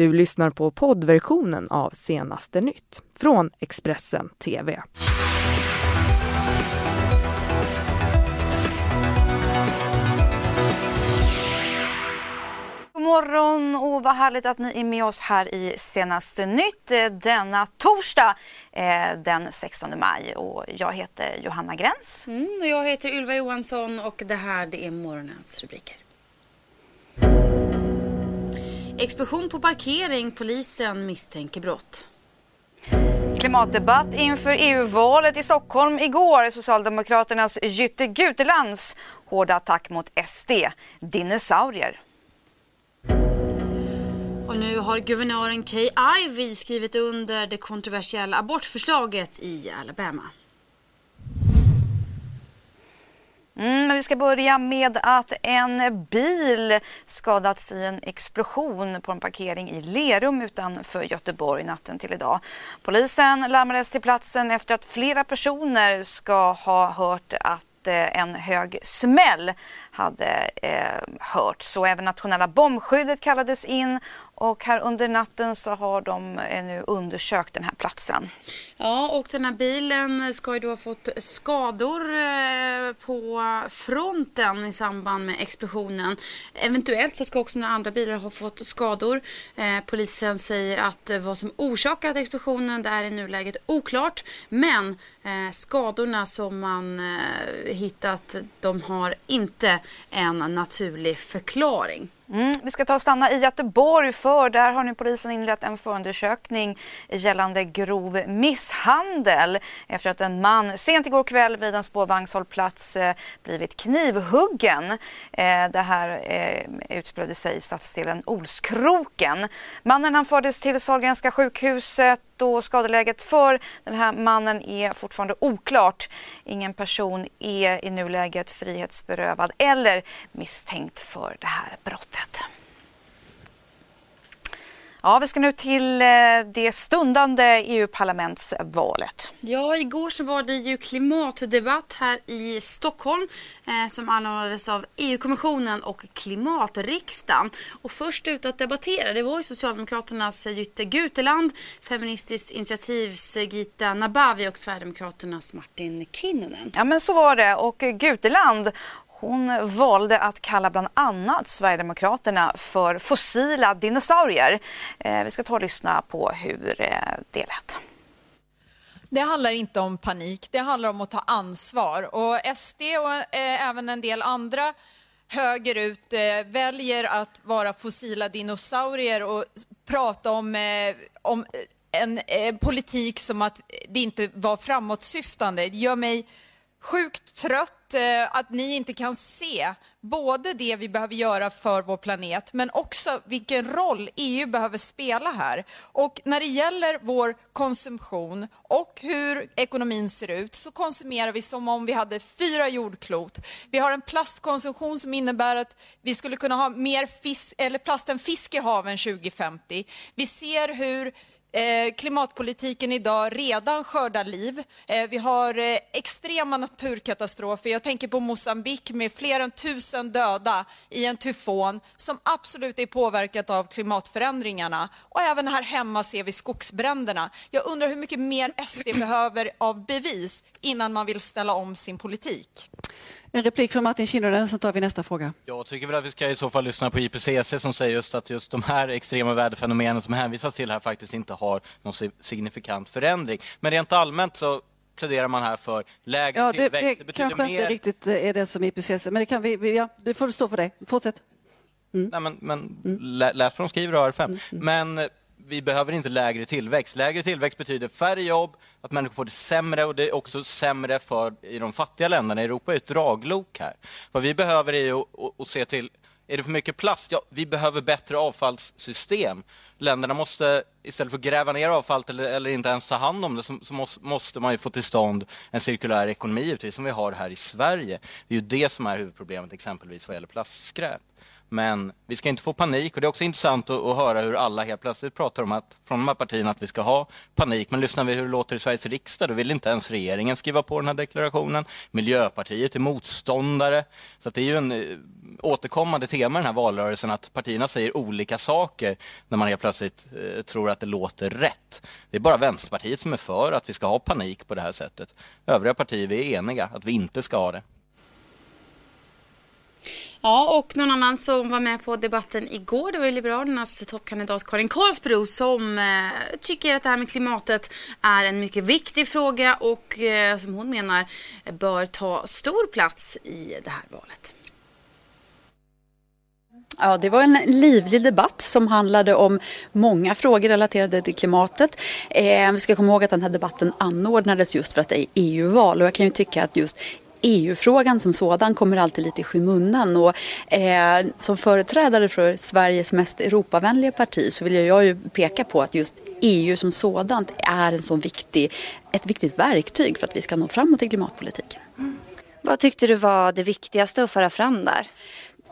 Du lyssnar på poddversionen av Senaste nytt från Expressen TV. God morgon och vad härligt att ni är med oss här i Senaste nytt eh, denna torsdag eh, den 16 maj. Och jag heter Johanna Gräns. Mm, och jag heter Ylva Johansson och det här det är morgonens rubriker. Explosion på parkering. Polisen misstänker brott. Klimatdebatt inför EU-valet i Stockholm igår. Socialdemokraternas Jytte Gutelands hårda attack mot SD. Dinosaurier. Och nu har guvernören Kay Ivey skrivit under det kontroversiella abortförslaget i Alabama. Mm, men vi ska börja med att en bil skadats i en explosion på en parkering i Lerum utanför Göteborg natten till idag. Polisen larmades till platsen efter att flera personer ska ha hört att eh, en hög smäll hade eh, hört. Så även nationella bombskyddet kallades in och här under natten så har de eh, nu undersökt den här platsen. Ja, och den här bilen ska ju då ha fått skador eh, på fronten i samband med explosionen. Eventuellt så ska också några andra bilar ha fått skador. Eh, polisen säger att vad som orsakat explosionen det är i nuläget oklart. Men skadorna som man hittat de har inte en naturlig förklaring. Mm, vi ska ta och stanna i Göteborg för där har nu polisen inlett en förundersökning gällande grov misshandel efter att en man sent igår kväll vid en spårvagnshållplats eh, blivit knivhuggen. Eh, det här eh, utspelade sig i stadsdelen Olskroken. Mannen han fördes till Sahlgrenska sjukhuset och skadeläget för den här mannen är fortfarande oklart. Ingen person är i nuläget frihetsberövad eller misstänkt för det här brottet. Ja, vi ska nu till eh, det stundande EU-parlamentsvalet. Ja, igår så var det ju klimatdebatt här i Stockholm eh, som anordnades av EU-kommissionen och klimatriksdagen. Och först ut att debattera det var ju Socialdemokraternas Jytte Guteland, Feministiskt initiativs Gita Nabavi och Sverigedemokraternas Martin Kinnunen. Ja, men så var det och Guteland hon valde att kalla bland annat Sverigedemokraterna för fossila dinosaurier. Eh, vi ska ta och lyssna på hur eh, det lät. Det handlar inte om panik, det handlar om att ta ansvar. Och SD och eh, även en del andra högerut väljer att vara fossila dinosaurier och prata om, om en politik som att det inte var framåtsyftande. Det gör mig sjukt trött Eh, att ni inte kan se både det vi behöver göra för vår planet men också vilken roll EU behöver spela här. Och när det gäller vår konsumtion och hur ekonomin ser ut så konsumerar vi som om vi hade fyra jordklot. Vi har en plastkonsumtion som innebär att vi skulle kunna ha mer fisk, eller plast än fisk i haven 2050. Vi ser hur Eh, klimatpolitiken idag redan skördar liv. Eh, vi har eh, extrema naturkatastrofer. Jag tänker på Mosambik med fler än tusen döda i en tyfon som absolut är påverkat av klimatförändringarna. Och även här hemma ser vi skogsbränderna. Jag undrar hur mycket mer SD behöver av bevis innan man vill ställa om sin politik. En replik från Martin Kinnunen, sen tar vi nästa fråga. Jag tycker väl att vi ska i så fall lyssna på IPCC som säger just att just de här extrema väderfenomenen som hänvisas till här faktiskt inte har någon signifikant förändring. Men rent allmänt så pläderar man här för lägre ja, tillväxt. Det, det, det kanske mer... inte riktigt eh, är det som IPCC, men det kan vi, ja, det får stå för dig. Fortsätt. Mm. Nej, men, men mm. läs vad de skriver och RFM. Mm. Men eh, vi behöver inte lägre tillväxt. Lägre tillväxt betyder färre jobb, att människor får det sämre och det är också sämre för i de fattiga länderna. Europa är ett draglok här. Vad vi behöver är att, att se till är det för mycket plast? Ja, vi behöver bättre avfallssystem. Länderna måste, istället för att gräva ner avfallet eller, eller inte ens ta hand om det, så, så måste, måste, man få till stånd en cirkulär ekonomi, som vi har här i Sverige. Det är ju det som är huvudproblemet exempelvis vad gäller plastskräp. Men vi ska inte få panik och det är också intressant att, att, höra hur alla helt plötsligt pratar om att från de här partierna att vi ska ha panik. Men lyssnar vi hur det låter i Sveriges riksdag då vill inte ens regeringen skriva på den här deklarationen. Miljöpartiet är motståndare. Så det är ju en eh, återkommande tema i den här valrörelsen att partierna säger olika saker när man helt plötsligt eh, tror att det låter rätt. Det är bara Vänsterpartiet som är för att vi ska ha panik på det här sättet. Övriga partier vi är eniga att vi inte ska ha det. Ja, och någon annan som var med på debatten igår, det var ju Liberalernas toppkandidat Karin Karlsbro som eh, tycker att det här med klimatet är en mycket viktig fråga och eh, som hon menar bör ta stor plats i det här valet. Ja, det var en livlig debatt som handlade om många frågor relaterade till klimatet. Eh, vi ska komma ihåg att den här debatten anordnades just för att det är EU-val och jag kan ju tycka att just EU-frågan som sådan kommer alltid lite i skymundan. Och, eh, som företrädare för Sveriges mest Europavänliga parti så vill jag ju peka på att just EU som sådant är en så viktig, ett viktigt verktyg för att vi ska nå framåt i klimatpolitiken. Mm. Vad tyckte du var det viktigaste att föra fram där?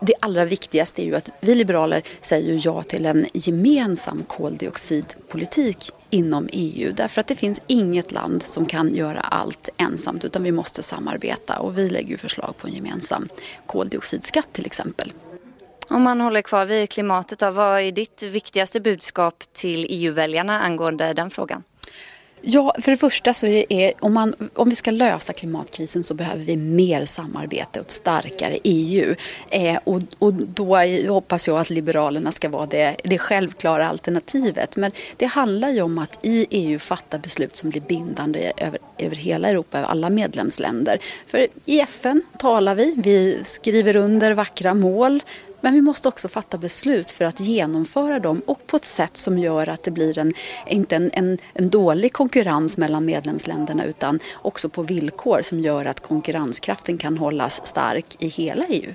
det allra viktigaste är ju att vi liberaler säger ja till en gemensam koldioxidpolitik inom EU. Därför att det finns inget land som kan göra allt ensamt utan vi måste samarbeta och vi lägger ju förslag på en gemensam koldioxidskatt till exempel. Om man håller kvar vid klimatet då, vad är ditt viktigaste budskap till EU-väljarna angående den frågan? Ja, för det första så är det, om, man, om vi ska lösa klimatkrisen så behöver vi mer samarbete och ett starkare EU. Eh, och, och då hoppas jag att Liberalerna ska vara det, det självklara alternativet. Men det handlar ju om att i EU fatta beslut som blir bindande över, över hela Europa, över alla medlemsländer. För i FN talar vi, vi skriver under vackra mål men vi måste också fatta beslut för att genomföra dem och på ett sätt som gör att det blir en, inte en, en, en dålig konkurrens mellan medlemsländerna utan också på villkor som gör att konkurrenskraften kan hållas stark i hela EU.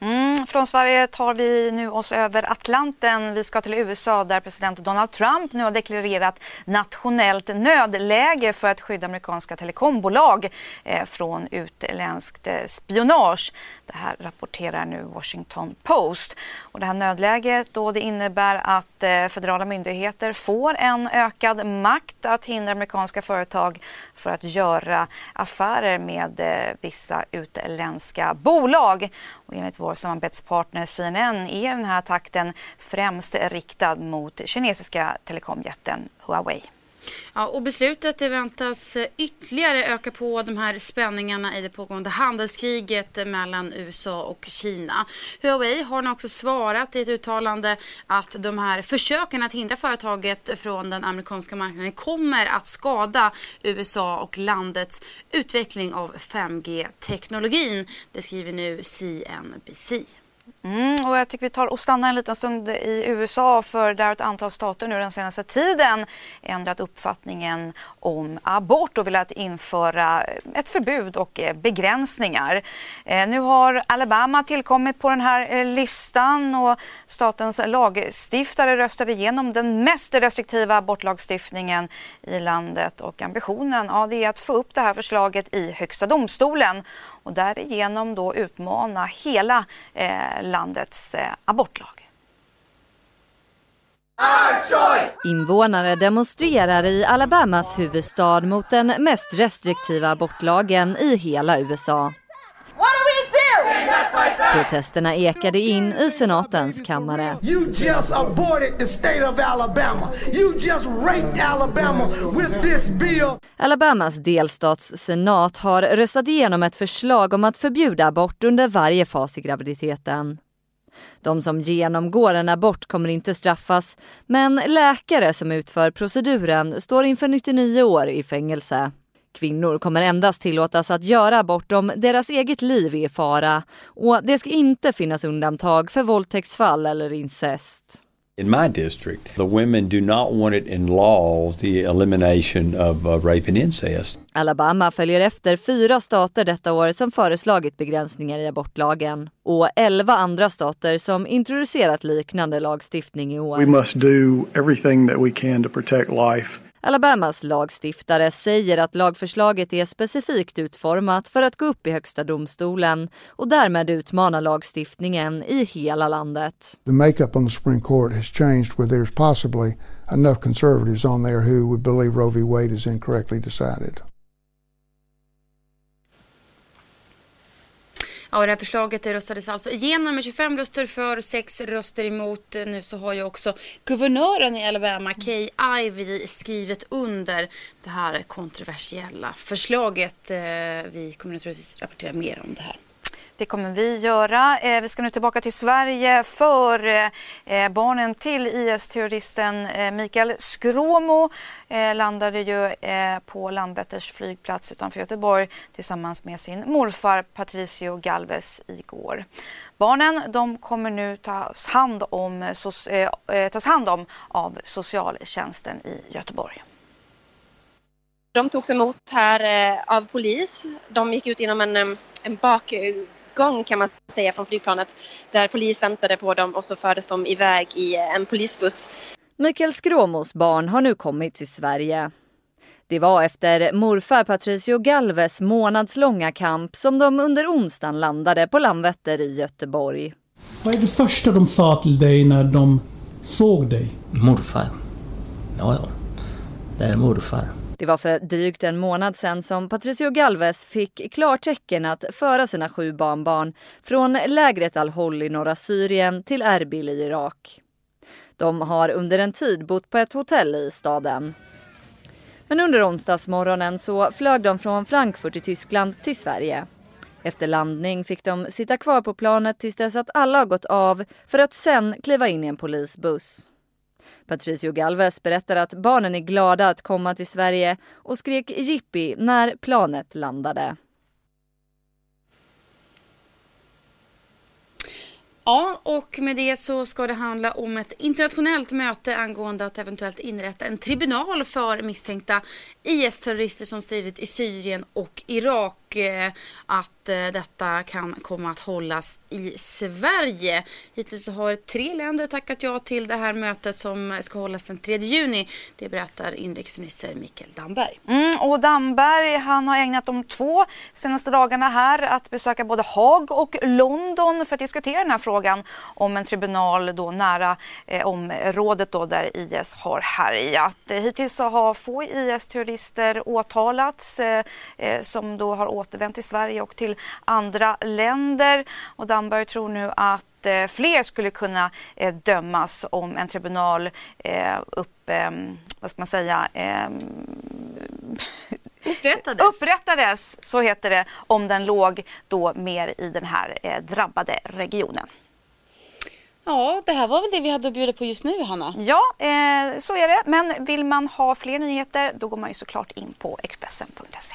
Mm, från Sverige tar vi nu oss över Atlanten. Vi ska till USA där president Donald Trump nu har deklarerat nationellt nödläge för att skydda amerikanska telekombolag eh, från utländskt eh, spionage. Det här rapporterar nu Washington Post. Och det här nödläget då det innebär att eh, federala myndigheter får en ökad makt att hindra amerikanska företag för att göra affärer med vissa utländska bolag. Och enligt vår samarbetspartner CNN är den här takten främst riktad mot kinesiska telekomjätten Huawei. Ja, och beslutet väntas eh, ytterligare öka på de här spänningarna i det pågående handelskriget mellan USA och Kina. Huawei har nu också svarat i ett uttalande att de här försöken att hindra företaget från den amerikanska marknaden kommer att skada USA och landets utveckling av 5G-teknologin. Det skriver nu CNBC. Mm, och jag tycker vi tar och stannar en liten stund i USA för där har ett antal stater nu den senaste tiden ändrat uppfattningen om abort och velat införa ett förbud och eh, begränsningar. Eh, nu har Alabama tillkommit på den här eh, listan och statens lagstiftare röstade igenom den mest restriktiva abortlagstiftningen i landet och ambitionen ja, det är att få upp det här förslaget i Högsta domstolen och därigenom då utmana hela eh, landets eh, abortlag. Invånare demonstrerar i Alabamas huvudstad mot den mest restriktiva abortlagen i hela USA. Protesterna ekade in i senatens kammare. You just aborted the state of Alabama. You just raped Alabama with this bill. Alabamas delstatssenat har röstat igenom ett förslag om att förbjuda abort under varje fas i graviditeten. De som genomgår en abort kommer inte straffas, men läkare som utför proceduren står inför 99 år i fängelse. Kvinnor kommer endast tillåtas att göra abort om deras eget liv är i fara och det ska inte finnas undantag för våldtäktsfall eller incest. In my district, the women do not want it in law, the elimination of uh, rape and incest. Alabama följer efter fyra stater detta år som föreslagit begränsningar i abortlagen och elva andra stater som introducerat liknande lagstiftning i år. We must do everything that we can to protect life Alabamas lagstiftare säger att lagförslaget är specifikt utformat för att gå upp i högsta domstolen och därmed utmana lagstiftningen i hela landet. The makeup on the Supreme Court has changed where there's possibly enough conservatives on there who would believe Roe v. Wade is incorrectly decided. Ja, det här förslaget röstades alltså igenom med 25 röster för, 6 röster emot. Nu så har ju också guvernören i Alabama, Kay Ivey, skrivit under det här kontroversiella förslaget. Eh, vi kommer naturligtvis rapportera mer om det här. Det kommer vi göra. Eh, vi ska nu tillbaka till Sverige för eh, eh barnen till IS-terroristen eh, Mikael Skråmo eh, landade ju eh, på Landvetters flygplats utanför Göteborg tillsammans med sin morfar Patricio Galvez igår. Barnen de kommer nu tas hand om, tas hand om av socialtjänsten i Göteborg. De togs emot här av polis. De gick ut genom en, en bak gång kan man säga från flygplanet där polis väntade på dem och så fördes de iväg i en polisbuss. Mikael Skråmos barn har nu kommit till Sverige. Det var efter morfar Patricio Galves månadslånga kamp som de under onsdagen landade på Landvetter i Göteborg. Vad är det första de sa till dig när de såg dig? Morfar. Ja, ja. Det är morfar. Det var för drygt en månad sedan som Patricio Galvez fick klartecken att föra sina sju barnbarn från lägret Al-Hol i norra Syrien till Erbil i Irak. De har under en tid bott på ett hotell i staden. Men under onsdagsmorgonen så flög de från Frankfurt i Tyskland till Sverige. Efter landning fick de sitta kvar på planet tills dess att alla har gått av för att sen kliva in i en polisbuss. Patricio Galvez berättar att barnen är glada att komma till Sverige och skrek jippi när planet landade. Ja, och med det så ska det handla om ett internationellt möte angående att eventuellt inrätta en tribunal för misstänkta IS-terrorister som stridit i Syrien och Irak. Eh, att eh, detta kan komma att hållas i Sverige. Hittills har tre länder tackat ja till det här mötet som ska hållas den 3 juni. Det berättar inrikesminister Mikael Damberg. Mm, och Damberg han har ägnat de två senaste dagarna här att besöka både Haag och London för att diskutera den här frågan om en tribunal då nära eh, området då där IS har härjat. Hittills så har få IS-terrorister åtalats eh, eh, som då har återvänt till Sverige och till andra länder. Och Damberg tror nu att eh, fler skulle kunna eh, dömas om en tribunal eh, upp, vad ska man säga, Upprättades. Upprättades, så heter det, om den låg då mer i den här drabbade regionen. Ja, det här var väl det vi hade att bjuda på just nu, Hanna? Ja, eh, så är det. Men vill man ha fler nyheter, då går man ju såklart in på Expressen.se.